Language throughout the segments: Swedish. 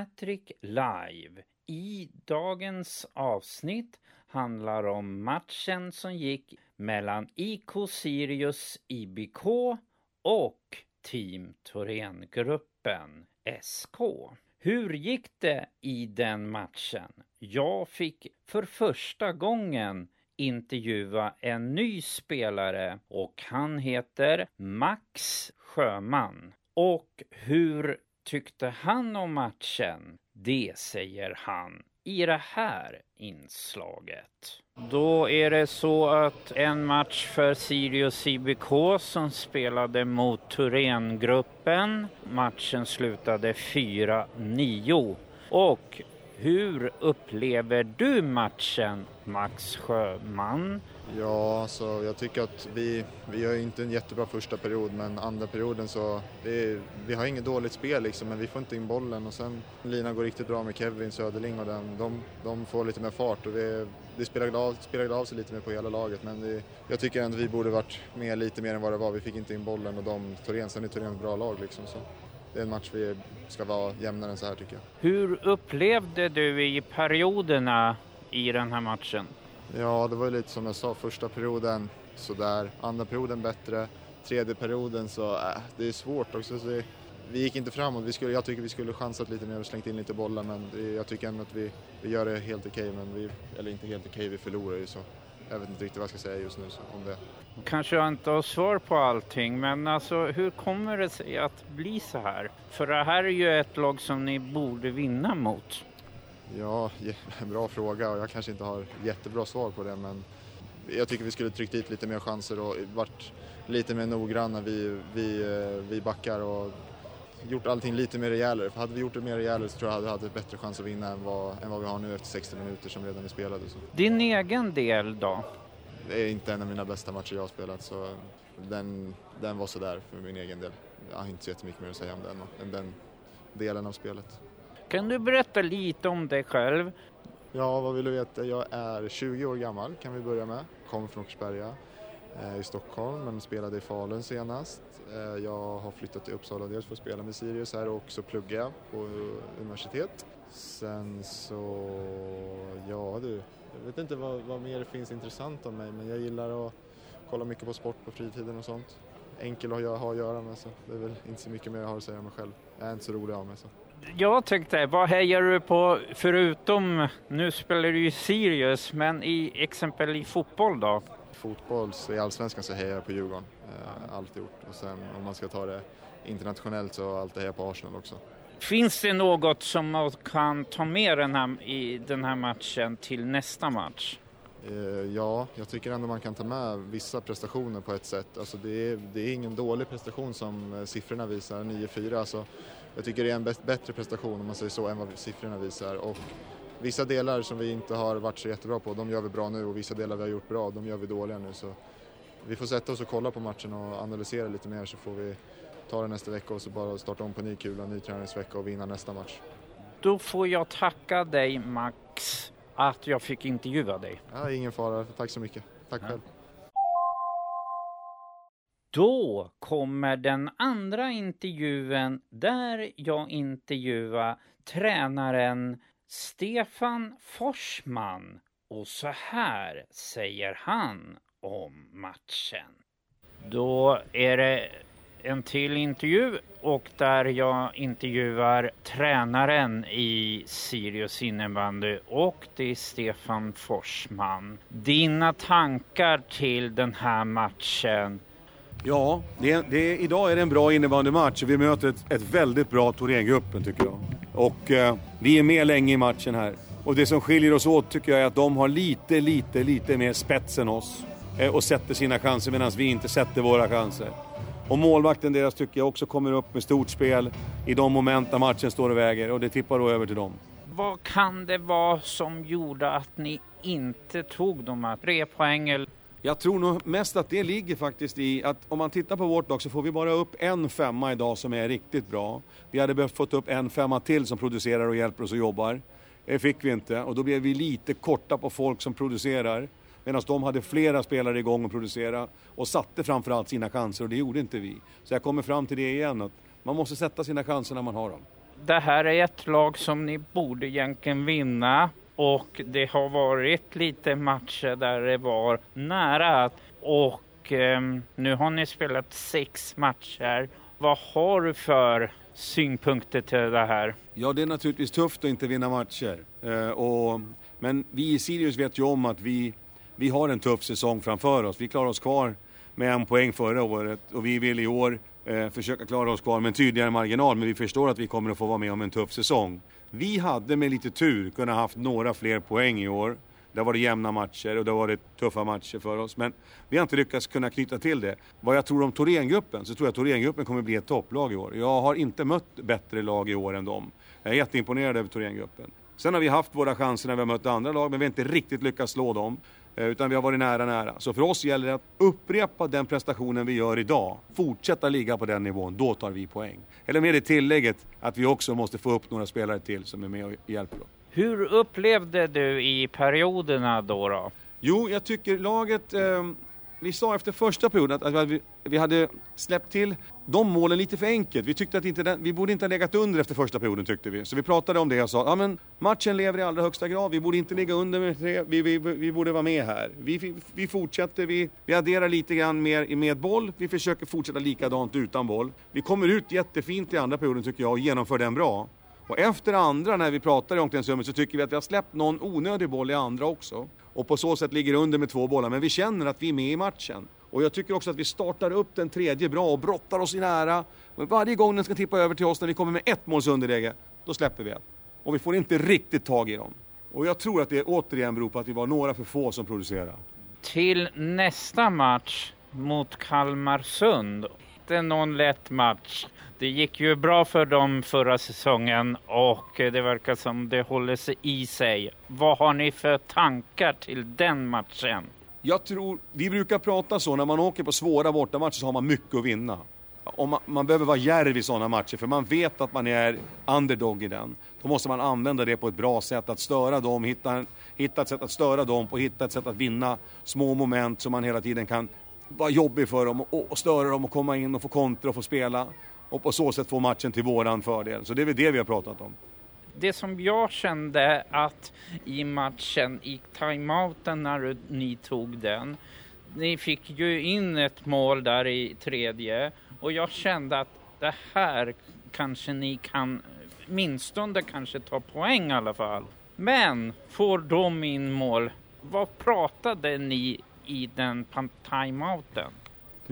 Hattrick Live. I dagens avsnitt handlar om matchen som gick mellan IK Sirius IBK och Team Thorengruppen SK. Hur gick det i den matchen? Jag fick för första gången intervjua en ny spelare och han heter Max Sjöman. Och hur tyckte han om matchen? Det säger han i det här inslaget. Då är det så att en match för Sirius IBK som spelade mot Thorengruppen. Matchen slutade 4-9. Och hur upplever du matchen, Max Sjöman? Ja, alltså, jag tycker att vi, vi har inte en jättebra första period men andra perioden så vi, vi har inget dåligt spel liksom men vi får inte in bollen och sen Lina går riktigt bra med Kevin Söderling och den, de, de får lite mer fart och vi, det spelade av, spelade av sig lite mer på hela laget men vi, jag tycker ändå att vi borde varit med lite mer än vad det var. Vi fick inte in bollen och de, Torén, sen är Torén ett bra lag liksom. Så det är en match vi ska vara jämnare än så här tycker jag. Hur upplevde du i perioderna i den här matchen? Ja, det var ju lite som jag sa, första perioden sådär, andra perioden bättre, tredje perioden så äh, det är svårt också. Så vi gick inte framåt, vi skulle, jag tycker vi skulle chansat lite mer och slängt in lite bollar men jag tycker ändå att vi, vi gör det helt okej, okay, men vi, eller inte helt okej, okay, vi förlorar ju så. Jag vet inte riktigt vad jag ska säga just nu om det. Kanske jag inte har svar på allting, men alltså hur kommer det sig att bli så här? För det här är ju ett lag som ni borde vinna mot. Ja, bra fråga och jag kanske inte har jättebra svar på det men jag tycker vi skulle tryckt dit lite mer chanser och varit lite mer noggranna vi, vi, vi backar och gjort allting lite mer rejälare. För hade vi gjort det mer rejälare så tror jag att vi hade bättre chans att vinna än vad, än vad vi har nu efter 60 minuter som redan är spelade. Så. Din egen del då? Det är inte en av mina bästa matcher jag har spelat så den, den var sådär för min egen del. Jag har inte så jättemycket mer att säga om den, än den delen av spelet. Kan du berätta lite om dig själv? Ja, vad vill du veta? Jag är 20 år gammal kan vi börja med. Kommer från Åkersberga Eh, i Stockholm men spelade i Falun senast. Eh, jag har flyttat till Uppsala dels för att spela med Sirius här och också plugga på universitet. Sen så, ja du, jag vet inte vad, vad mer det finns intressant om mig men jag gillar att kolla mycket på sport på fritiden och sånt. Enkel att ha att göra med så det är väl inte så mycket mer jag har att säga om mig själv. Jag är inte så rolig av mig så jag tänkte, vad hejar du på förutom, nu spelar du ju Sirius, men i exempel i fotboll då? Fotboll, så i Allsvenskan så hejar jag på Djurgården, eh, alltid gjort. Och sen om man ska ta det internationellt så alltid hejar jag på Arsenal också. Finns det något som man kan ta med den här, i den här matchen till nästa match? Ja, jag tycker ändå man kan ta med vissa prestationer på ett sätt. Alltså det, är, det är ingen dålig prestation som siffrorna visar, 9-4. Alltså jag tycker det är en bättre prestation om man säger så än vad siffrorna visar. Och vissa delar som vi inte har varit så jättebra på, de gör vi bra nu och vissa delar vi har gjort bra, de gör vi dåliga nu. Så vi får sätta oss och kolla på matchen och analysera lite mer så får vi ta det nästa vecka och så bara starta om på ny kula, ny träningsvecka och vinna nästa match. Då får jag tacka dig Max att jag fick intervjua dig. Ja, ingen fara, tack så mycket. Tack ja. Då kommer den andra intervjun där jag intervjuar tränaren Stefan Forsman. Och så här säger han om matchen. Då är det en till intervju och där jag intervjuar tränaren i Sirius innebandy och det är Stefan Forsman. Dina tankar till den här matchen Ja, det det idag är det en bra innebandymatch vi möter ett, ett väldigt bra Thorengruppen tycker jag. Och eh, vi är med länge i matchen här. Och det som skiljer oss åt tycker jag är att de har lite, lite, lite mer spets än oss. Eh, och sätter sina chanser medan vi inte sätter våra chanser. Och målvakten deras tycker jag också kommer upp med stort spel i de moment där matchen står och väger och det tippar då över till dem. Vad kan det vara som gjorde att ni inte tog de här tre poängen? Jag tror nog mest att det ligger faktiskt i att om man tittar på vårt lag så får vi bara upp en femma idag som är riktigt bra. Vi hade behövt fått upp en femma till som producerar och hjälper oss och jobbar. Det fick vi inte och då blev vi lite korta på folk som producerar. Medan de hade flera spelare igång och producera och satte framförallt sina chanser och det gjorde inte vi. Så jag kommer fram till det igen att man måste sätta sina chanser när man har dem. Det här är ett lag som ni borde egentligen vinna och det har varit lite matcher där det var nära och eh, nu har ni spelat sex matcher. Vad har du för synpunkter till det här? Ja, det är naturligtvis tufft att inte vinna matcher. Eh, och, men vi i Sirius vet ju om att vi, vi har en tuff säsong framför oss. Vi klarar oss kvar med en poäng förra året och vi vill i år eh, försöka klara oss kvar med en tydligare marginal. Men vi förstår att vi kommer att få vara med om en tuff säsong. Vi hade med lite tur kunnat haft några fler poäng i år. Det har varit jämna matcher och det har varit tuffa matcher för oss. Men vi har inte lyckats kunna knyta till det. Vad jag tror om Thorengruppen så tror jag att Thorengruppen kommer bli ett topplag i år. Jag har inte mött bättre lag i år än dem. Jag är jätteimponerad över Thorengruppen. Sen har vi haft våra chanser när vi har mött andra lag men vi har inte riktigt lyckats slå dem. Eh, utan vi har varit nära, nära. Så för oss gäller det att upprepa den prestationen vi gör idag. Fortsätta ligga på den nivån, då tar vi poäng. Eller med det tillägget att vi också måste få upp några spelare till som är med och hjälper. Då. Hur upplevde du i perioderna då? då? Jo, jag tycker laget eh, vi sa efter första perioden att, vi, vi hade släppt till de målen lite för enkelt. Vi tyckte att inte den, vi borde inte ha legat under efter första perioden tyckte vi. Så vi pratade om det och sa, ja men matchen lever i allra högsta grad, vi borde inte ligga under med tre, vi, vi, vi borde vara med här. Vi, vi, vi fortsätter, vi, vi adderar lite grann mer med boll, vi försöker fortsätta likadant utan boll. Vi kommer ut jättefint i andra perioden tycker jag och genomför den bra. Och efter andra, när vi pratar i omklädningsrummet, så tycker vi att vi har släppt någon onödig boll i andra också. Och på så sätt ligger under med två bollar, men vi känner att vi är med i matchen. Och jag tycker också att vi startar upp den tredje bra och brottar oss i nära. Men varje gång den ska tippa över till oss när vi kommer med ett måls underläge, då släpper vi ett. Och vi får inte riktigt tag i dem. Och jag tror att det återigen beror på att vi var några för få som producerade. Till nästa match mot Kalmarsund. Inte någon lätt match. Det gick ju bra för dem förra säsongen och det verkar som det håller sig i sig. Vad har ni för tankar till den matchen? Jag tror, vi brukar prata så, när man åker på svåra bortamatcher så har man mycket att vinna. Och man, man behöver vara djärv i sådana matcher för man vet att man är underdog i den. Då måste man använda det på ett bra sätt, att störa dem, hitta, hitta ett sätt att störa dem och hitta ett sätt att vinna små moment som man hela tiden kan vara jobbig för dem och, och störa dem och komma in och få kontra och få spela och på så sätt få matchen till våran fördel. Så det är väl det vi har pratat om. Det som jag kände att i matchen, i timeouten när ni tog den, ni fick ju in ett mål där i tredje och jag kände att det här kanske ni kan, åtminstone kanske ta poäng i alla fall. Men får de in mål, vad pratade ni i den timeouten?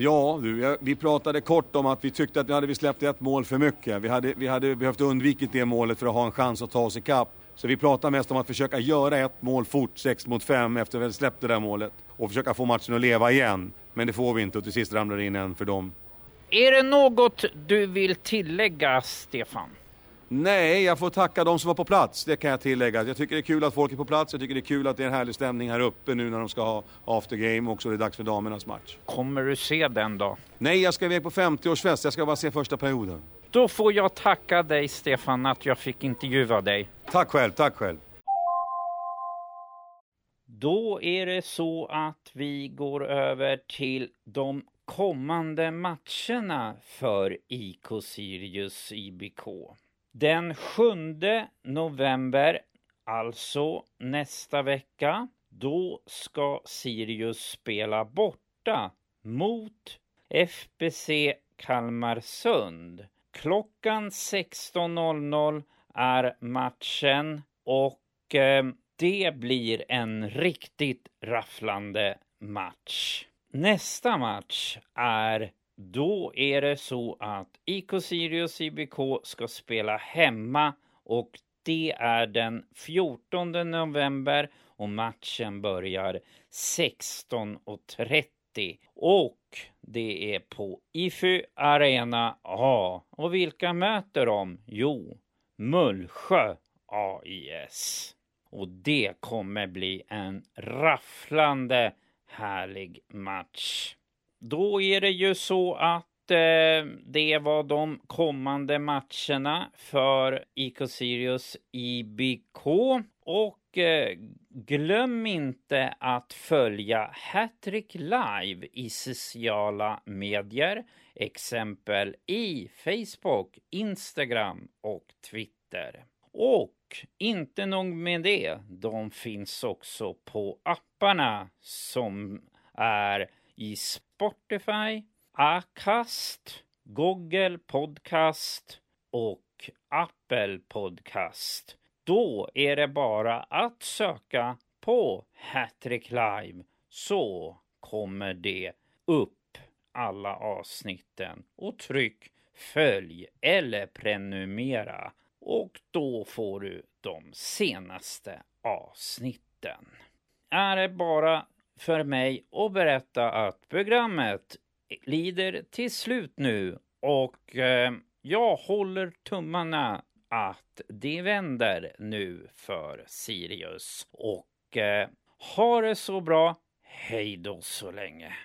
Ja, du, vi pratade kort om att vi tyckte att vi hade släppt ett mål för mycket. Vi hade, vi hade behövt undvikit det målet för att ha en chans att ta oss ikapp. Så vi pratade mest om att försöka göra ett mål fort, 6 mot 5, efter att vi släppt det där målet. Och försöka få matchen att leva igen. Men det får vi inte och till sist ramlar det in en för dem. Är det något du vill tillägga, Stefan? Nej, jag får tacka de som var på plats, det kan jag tillägga. Jag tycker det är kul att folk är på plats, jag tycker det är kul att det är en härlig stämning här uppe nu när de ska ha after game och så är det dags för damernas match. Kommer du se den då? Nej, jag ska iväg på 50-årsfest, jag ska bara se första perioden. Då får jag tacka dig Stefan att jag fick intervjua dig. Tack själv, tack själv. Då är det så att vi går över till de kommande matcherna för IK Sirius IBK. Den 7 november, alltså nästa vecka, då ska Sirius spela borta mot FBC Kalmarsund. Klockan 16.00 är matchen och eh, det blir en riktigt rafflande match. Nästa match är då är det så att IK Sirius IBK ska spela hemma och det är den 14 november och matchen börjar 16.30. Och det är på Ify Arena A. Och vilka möter de? Jo, Mullsjö AIS. Och det kommer bli en rafflande härlig match. Då är det ju så att eh, det var de kommande matcherna för IK Sirius IBK. Och eh, glöm inte att följa Hattrick Live i sociala medier. Exempel i Facebook, Instagram och Twitter. Och inte nog med det, de finns också på apparna som är i Spotify, Acast, Google Podcast och Apple Podcast. Då är det bara att söka på Hattrick Live så kommer det upp alla avsnitten och tryck följ eller prenumerera och då får du de senaste avsnitten. Är det bara för mig att berätta att programmet lider till slut nu och eh, jag håller tummarna att det vänder nu för Sirius. Och eh, ha det så bra. Hej då så länge.